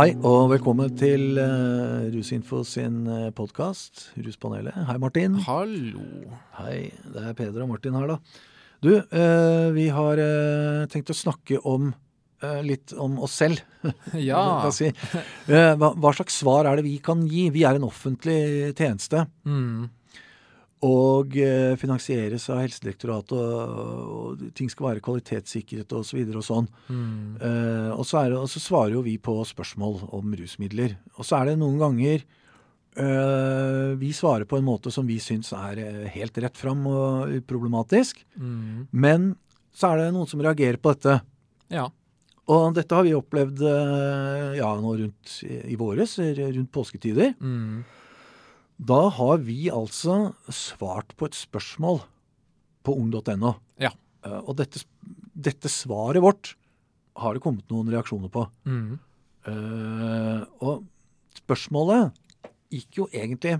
Hei og velkommen til uh, Rusinfo sin uh, podkast, Ruspanelet. Hei, Martin. Hallo. Hei, det er Peder og Martin her, da. Du, uh, vi har tenkt å snakke om litt om oss selv. Ja. si. hva, slags svar er det vi kan gi? Vi er en offentlig tjeneste. Mm. Og eh, finansieres av Helsedirektoratet, og, og, ting skal være kvalitetssikret osv. Og, så og sånn. Mm. Uh, og, så er, og, så svarer jo vi på spørsmål om rusmidler. Og så er det noen ganger uh, vi svarer på en måte som vi syns er helt rett fram og uproblematisk. Mm. Men så er det noen som reagerer på dette. Ja. Og dette har vi opplevd uh, ja, nå rundt i våres, rundt påsketider. Mm. Da har vi altså svart på et spørsmål på ung.no. Ja. Uh, og dette, dette, svaret vårt har det kommet noen reaksjoner på. Mm. Uh, og spørsmålet gikk jo egentlig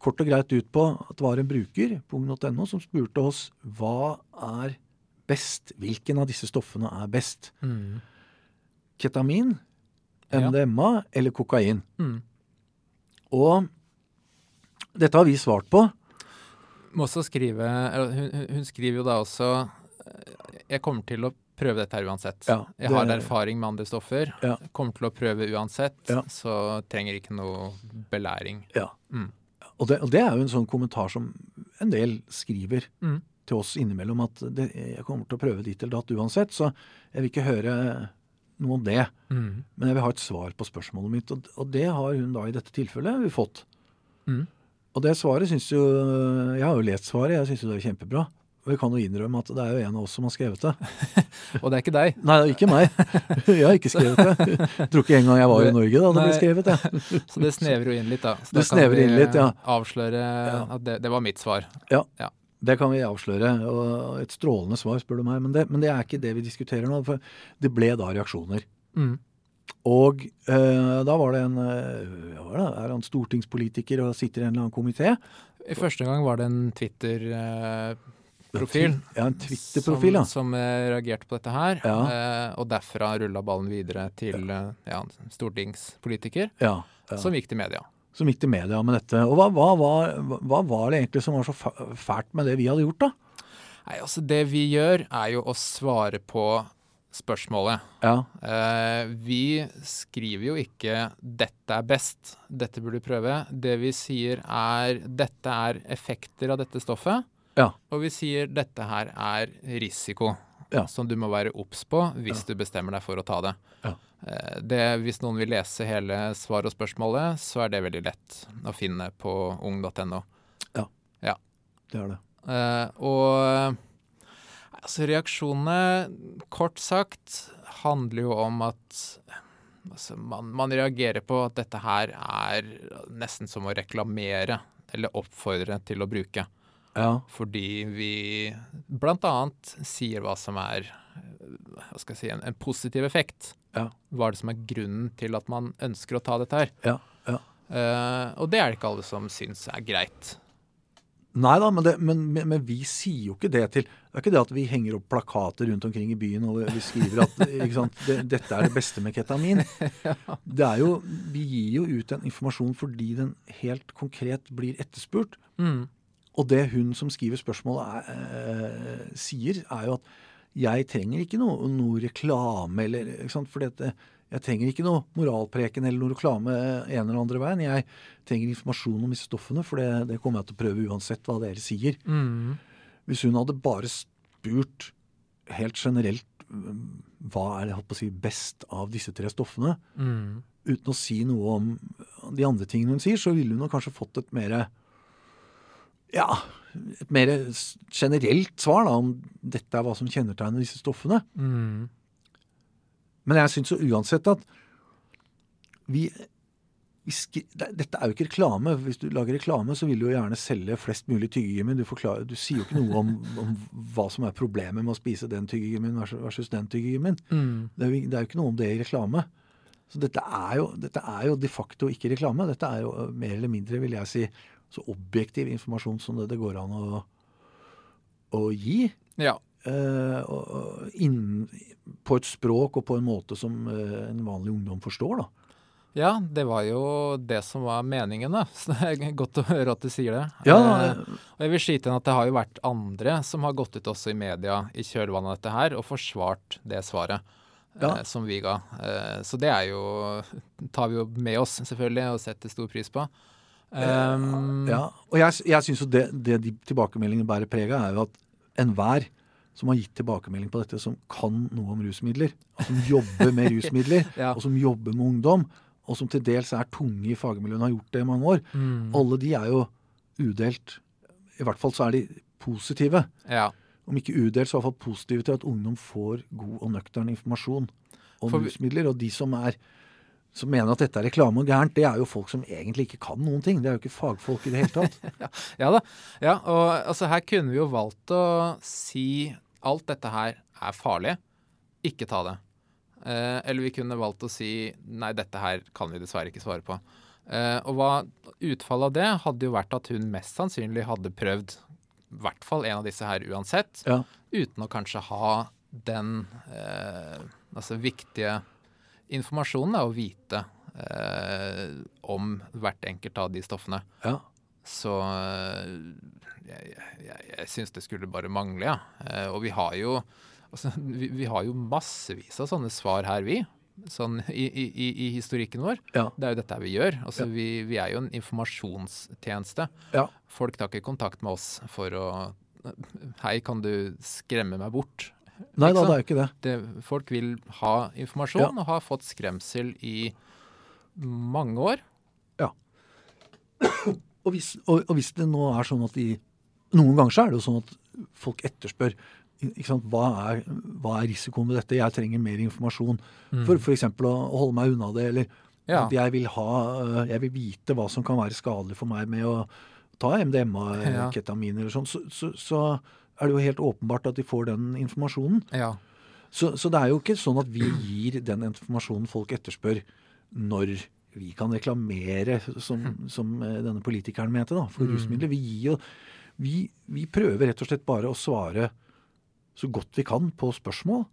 kort og greit ut på at det var en bruker på ung.no som spurte oss hva er best, hvilken av disse stoffene er best. Mm. Ketamin, MDMA ja. eller kokain. Mm. Og dette har vi svart på. Skrive, hun, hun, skriver jo da også Jeg kommer til å prøve dette her uansett. Ja, det, jeg har erfaring med andre stoffer. Ja. Kommer til å prøve uansett, ja. så trenger ikke noe belæring. Ja. Mm. Og, det, og, det, er jo en sånn kommentar som en del skriver mm. til oss innimellom, at det, jeg kommer til å prøve ditt eller datt uansett, så jeg vil ikke høre noe om det. Mm. Men jeg vil ha et svar på spørsmålet mitt, og, og det har hun da i dette tilfellet fått. Mm. Og det svaret syns jo Jeg har jo lest svaret, jeg syns jo det er kjempebra. Og vi kan jo innrømme at det er jo en av oss som har skrevet det. og det er ikke deg? Nei, det ikke meg. Jeg har ikke skrevet det. Jeg tror ikke engang jeg var i Norge da det ble skrevet. det. Så det snever jo inn litt, da. Så det da snever inn litt, ja. avsløre ja. at det, det, var mitt svar. Ja. ja. Det kan vi avsløre. og Et strålende svar, spør du meg. Men det, men det er ikke det vi diskuterer nå. For det ble da reaksjoner. Mm. Og eh, da var det en ja, var det, Er han stortingspolitiker og sitter i en eller annen komité? I første gang var det en Twitter-profil. Eh, ja, en Twitter-profil, ja. Som, som eh, reagerte på dette her. Ja. Eh, og derfra rulla ballen videre til ja. stortingspolitiker, ja, som gikk til media. Som gikk til media med dette. Og hva, hva, hva, hva var det egentlig som var så fælt med det vi hadde gjort, da? Nei, altså Det vi gjør, er jo å svare på spørsmålet. Ja. Eh, vi skriver jo ikke 'dette er best', 'dette burde du prøve'. Det vi sier er 'dette er effekter av dette stoffet', ja. og vi sier 'dette her er risiko'. Ja. Som du må være obs på hvis du bestemmer deg for å ta det. Eh, det. Hvis noen vil lese hele svar og spørsmålet, så er det veldig lett å finne på ung.no. Ja. ja, det er det. Eh, og Altså, reaksjonene, kort sagt, handler jo om at altså, man, man, reagerer på at dette her er nesten som å reklamere eller oppfordre til å bruke. Ja. Fordi vi bl.a. sier hva som er hva skal jeg si, en, en positiv effekt. Ja. Hva er det som er grunnen til at man ønsker å ta dette her? Ja, ja. Uh, og det er det ikke alle som syns er greit. Nei da, men, det, men, men, men, vi sier jo ikke det til Det er ikke det at vi henger opp plakater rundt omkring i byen og vi skriver at sant, det, dette er det beste med ketamin. Det er jo, Vi gir jo ut en informasjon fordi den helt konkret blir etterspurt. Mm. Og det hun som skriver spørsmålet er, eh, sier, er jo at jeg trenger ikke noe, noe reklame eller ikke sant, for dette jeg trenger ikke noe moralpreken eller noe reklame en eller andre veien. Jeg trenger informasjon om disse stoffene, for det, det kommer jeg til å prøve uansett hva dere sier. Mm. Hvis hun hadde bare spurt helt generelt hva er det si, best av disse tre stoffene, mm. uten å si noe om de andre tingene hun sier, så ville hun kanskje fått et mer ja, et mer generelt svar da, om dette er hva som kjennetegner disse stoffene. Mm. Men jeg syns jo uansett at vi, vi Dette er jo ikke reklame. Hvis du lager reklame, så vil du jo gjerne selge flest mulig tyggegummi. Du, du, sier jo ikke noe om, om, hva som er problemet med å spise den tyggegummien versus den tyggegummien. Mm. Det, det, er jo ikke noe om det i reklame. Så dette er, jo, dette er jo de facto ikke reklame. Dette er jo mer eller mindre, vil jeg si, så objektiv informasjon som det, det går an å, å gi. Ja. Uh, og, inn, på et språk og på en måte som uh, en vanlig ungdom forstår. da. Ja, det var jo det som var meningen, da. Så det er godt å høre at du sier det. Ja, uh, og jeg vil skyte inn at det har jo vært andre som har gått ut også i media i kjølvannet av dette her og forsvart det svaret Ja. eh, som vi ga. Eh, så det er jo tar vi jo med oss, selvfølgelig, og setter stor pris på. Um, ja. Og jeg, jeg syns jo det, det de tilbakemeldingene bærer preg av, er jo at enhver som har gitt tilbakemelding på dette, som kan noe om rusmidler, og som jobber med rusmidler, Ja. og som jobber med ungdom, og som til dels er tunge i fagmiljøene, har gjort det i mange år, Mm. alle de er jo udelt I hvert fall så er de positive. Ja. Om ikke udelt, så i hvert fall positive til at ungdom får god og nøktern informasjon om For rusmidler. Og de som er som mener at dette er reklame og gærent, det er jo folk som egentlig ikke kan noen ting. Det er jo ikke fagfolk i det hele tatt. Ja da. Ja, og altså her kunne vi jo valgt å si alt dette her er farlig, ikke ta det. Eh, eller vi kunne valgt å si nei, dette her kan vi dessverre ikke svare på. Eh, og hva utfallet av det hadde jo vært at hun mest sannsynlig hadde prøvd i hvert fall en av disse her uansett, Ja. uten å kanskje ha den eh, altså viktige informasjonen da, å vite eh, om hvert enkelt av de stoffene. Ja. Så øh, jeg, jeg, jeg syns det skulle bare mangle, ja. Eh, og vi har jo altså, vi, vi har jo massevis av sånne svar her, vi. Sånn i, i, i historikken vår. Ja. Det er jo dette vi gjør. Altså, Ja. vi, vi er jo en informasjonstjeneste. Ja. Folk tar ikke kontakt med oss for å Hei, kan du skremme meg bort? Nei da, det er jo ikke det. Det, folk vil ha informasjon Ja. og har fått skremsel i mange år. Og hvis, og, og hvis det nå er sånn at de Noen ganger så er det jo sånn at folk etterspør hva, er, hva er risikoen ved dette? Jeg trenger mer informasjon for f.eks. Å, å holde meg unna det. Eller Ja. at jeg vil, ha, øh, jeg vil vite hva som kan være skadelig for meg med å ta MDMA, Ja. ketamin eller sånn. Så, så, så er det jo helt åpenbart at de får den informasjonen. Ja. Så, så det er jo ikke sånn at vi gir den informasjonen folk etterspør når vi kan reklamere, som, som eh, denne politikeren mente, da, for rusmidler. Vi, gir vi, vi prøver rett og slett bare å svare så godt vi kan på spørsmål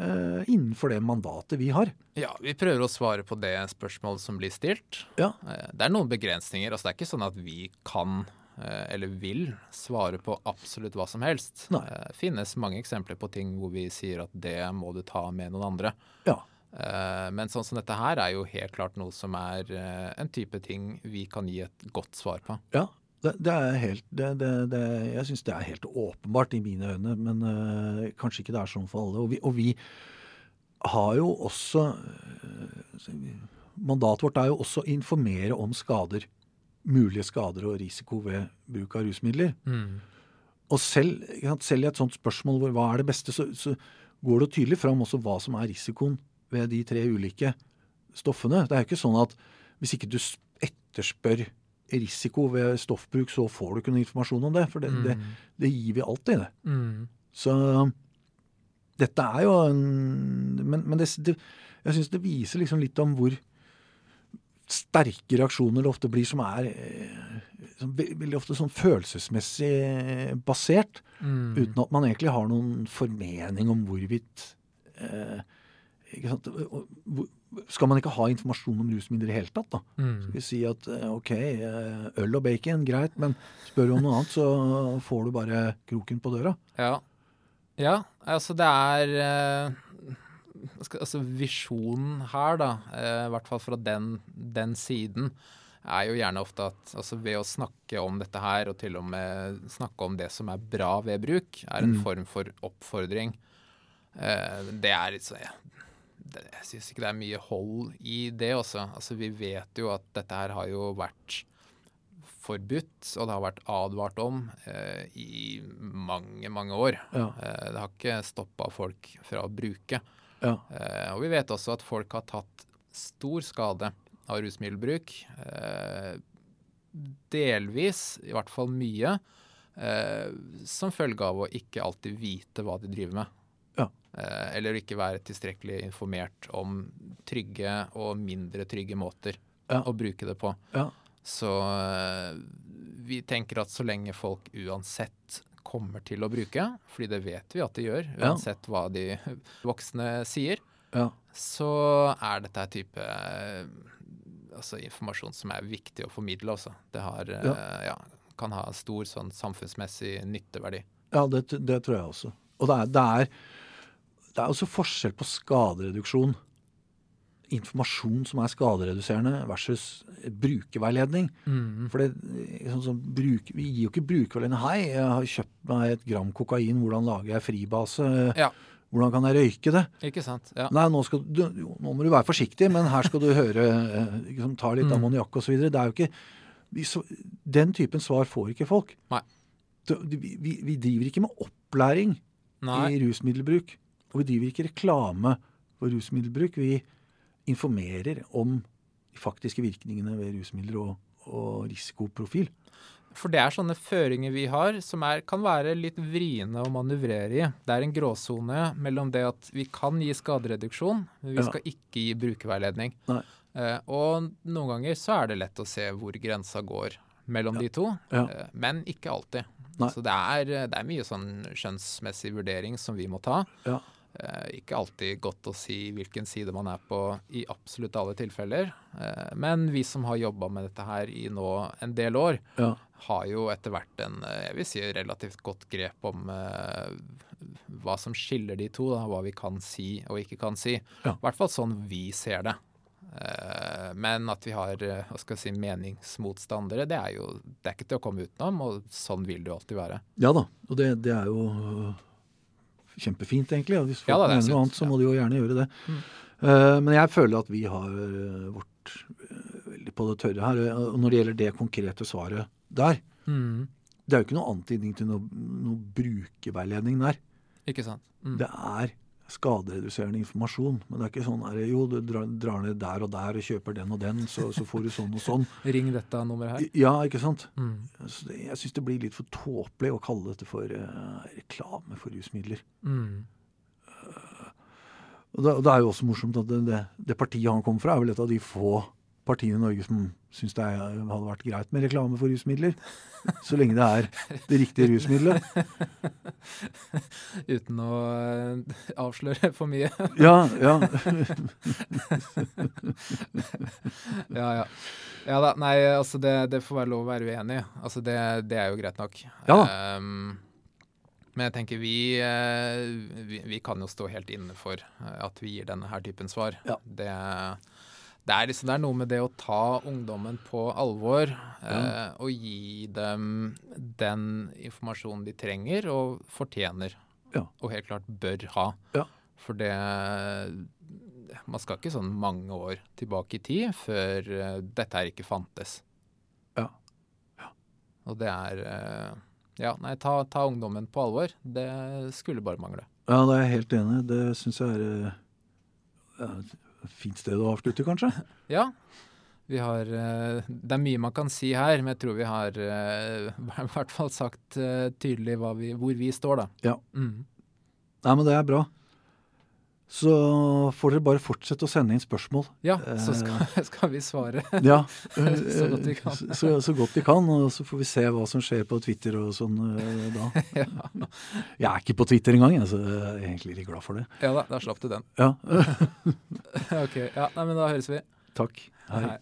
eh, innenfor det mandatet vi har. Ja, vi prøver å svare på det spørsmålet som blir stilt. Ja. Eh, Det er noen begrensninger. altså Det er ikke sånn at vi kan eh, eller vil svare på absolutt hva som helst. Nei. Det finnes mange eksempler på ting hvor vi sier at det må du ta med noen andre. Ja. Eh, Men sånn som dette her er jo helt klart noe som er eh, en type ting vi kan gi et godt svar på. Ja, det, det er helt det, det, Jeg syns det er helt åpenbart i mine øyne, men øh, kanskje ikke det er sånn for alle. Og vi, og vi har jo også øh, Mandatet vårt er jo også å informere om skader. Mulige skader og risiko ved bruk av rusmidler. Og selv, selv i et sånt spørsmål hvor hva er det beste, så, så går det tydelig fram også hva som er risikoen ved de tre ulike stoffene. Det er jo ikke sånn at hvis ikke du etterspør risiko ved stoffbruk, så får du ikke noe informasjon om det. For det, det, det gir vi alltid, det. Mm. Så dette er jo en Men, men det, jeg syns det viser liksom litt om hvor sterke reaksjoner det ofte blir, som er eh, som veldig ofte sånn følelsesmessig basert. Mm. Uten at man egentlig har noen formening om hvorvidt eh, Skal man ikke ha informasjon om rusmidler i det hele tatt, da? Mm. Skal vi si at eh, ok, eh, øl og bacon, greit, men spør du om noe annet, så får du bare kroken på døra. Ja. ja, altså det er eh, Altså visjonen her, da, i hvert fall fra den, den siden, er jo gjerne ofte at altså ved å snakke om dette her, og til og med snakke om det som er bra ved bruk, er en Mm. form for oppfordring. Det er sånn ja, Jeg syns ikke det er mye hold i det også. Altså vi vet jo at dette her har jo vært forbudt, og det har vært advart om eh, i mange, mange år. Ja, Eh, det har ikke stoppa folk fra å bruke. ja, Eh, og vi vet også at folk har tatt stor skade av rusmiddelbruk. Eh, delvis, i hvert fall mye, eh, som følge av å ikke alltid vite hva de driver med. Ja. Eh, eller ikke være tilstrekkelig informert om trygge og mindre trygge måter Ja. å bruke det på. ja. Så eh, vi tenker at så lenge folk uansett kommer til å bruke, fordi det vet vi at de gjør, uansett hva de voksne sier, ja. så er dette en type altså, informasjon som er viktig å formidle også. Det har, kan ha stor sånn samfunnsmessig nytteverdi. Ja, det, det tror jeg også. Og det er, det, er, det er også forskjell på skadereduksjon. Informasjon som er skadereduserende versus brukerveiledning. Mm. For sånn som bruk, Vi gir jo ikke brukerveiledning. 'Hei, jeg har kjøpt meg et gram kokain. Hvordan lager jeg fribase?' Ja. Hvordan kan jeg røyke det? Ikke sant, ja. Nei, nå, du, nå, må du være forsiktig, men her skal du høre liksom, Ta litt mm. ammoniakk osv. Det er jo ikke Den typen svar får ikke folk. Nei. Vi, vi, vi driver ikke med opplæring Nei. i rusmiddelbruk. Og vi driver ikke reklame for rusmiddelbruk. Vi informerer om de faktiske virkningene ved rusmidler og, og risikoprofil. For det er sånne føringer vi har som er, kan være litt vriene å manøvrere i. Det er en gråsone mellom det at vi kan gi skadereduksjon, men vi ja. skal ikke gi brukerveiledning. Eh, og noen ganger så er det lett å se hvor grensa går mellom ja. de to, ja. eh, men ikke alltid. Nei. Så det er, det er, mye sånn skjønnsmessig vurdering som vi må ta. Ja. Eh, ikke alltid godt å si hvilken side man er på i absolutt alle tilfeller. Eh, men vi som har jobba med dette her i nå en del år, ja. har jo etter hvert en eh, jeg vil si, relativt godt grep om hva som skiller de to. Da, hva vi kan si og ikke kan si. I hvert fall sånn vi ser det. Men at vi har hva skal jeg si, meningsmotstandere, det er jo det er ikke til å komme utenom, og sånn vil det jo alltid være. Ja da, og det, det er jo kjempefint, egentlig. Hvis folk ja, da, mener noe annet, så må de jo gjerne gjøre det. Mm. Uh, men jeg føler at vi har vårt veldig på det tørre her. Og når det gjelder det konkrete svaret der, mm. det er jo ikke noe antydning til noe, noe brukerveiledning der. Ikke sant. Mm. Det er skadereduserende informasjon. Men det er ikke sånn her, jo, du drar ned der og der og kjøper den og den, så, så får du sånn og sånn. Ring dette nummeret her. Ja, ikke sant. Mm. Det, jeg syns det blir litt for tåpelig å kalle dette for uh, reklame for rusmidler. Mm. Uh, og, det, og, det, er jo også morsomt at det, det, det partiet han kommer fra, er vel et av de få partiene i Norge som syns det hadde vært greit med reklame for rusmidler. Så lenge det er det riktige rusmiddelet. Uten å eh, avsløre for mye. ja, ja. ja, ja. Ja da, nei, altså det, det, får være lov å være uenig. Altså det, det er jo greit nok. Ja um, men jeg tenker vi, eh, vi, vi, kan jo stå helt inne for at vi gir denne her typen svar. Ja. Det det er, liksom, det er, noe med det å ta ungdommen på alvor ja. eh, og gi dem den informasjonen de trenger og fortjener. Ja. Og helt klart bør ha. Ja. For det Man skal ikke sånn mange år tilbake i tid før uh, dette her ikke fantes. Ja. Og det er uh, Ja, nei, ta, ta, ungdommen på alvor. Det skulle bare mangle. Ja, det er jeg helt enig i. Det syns jeg er et fint sted å avslutte, kanskje? Ja. Vi har, eh, det er mye man kan si her, men jeg tror vi har eh, i hvert fall sagt eh, tydelig vi, hvor vi står, da. Ja. Mm. Nei, men det er bra. Så får dere bare fortsette å sende inn spørsmål. Ja, så skal, skal vi svare ja, så godt vi kan. Så, så, godt vi kan, og så får vi se hva som skjer på Twitter og sånn da. ja. Jeg er ikke på Twitter engang, så jeg er egentlig litt glad for det. Ja da, da slapp du den. Ja. ok. Ja, nei, men da høres vi. Takk. Hei. Hei.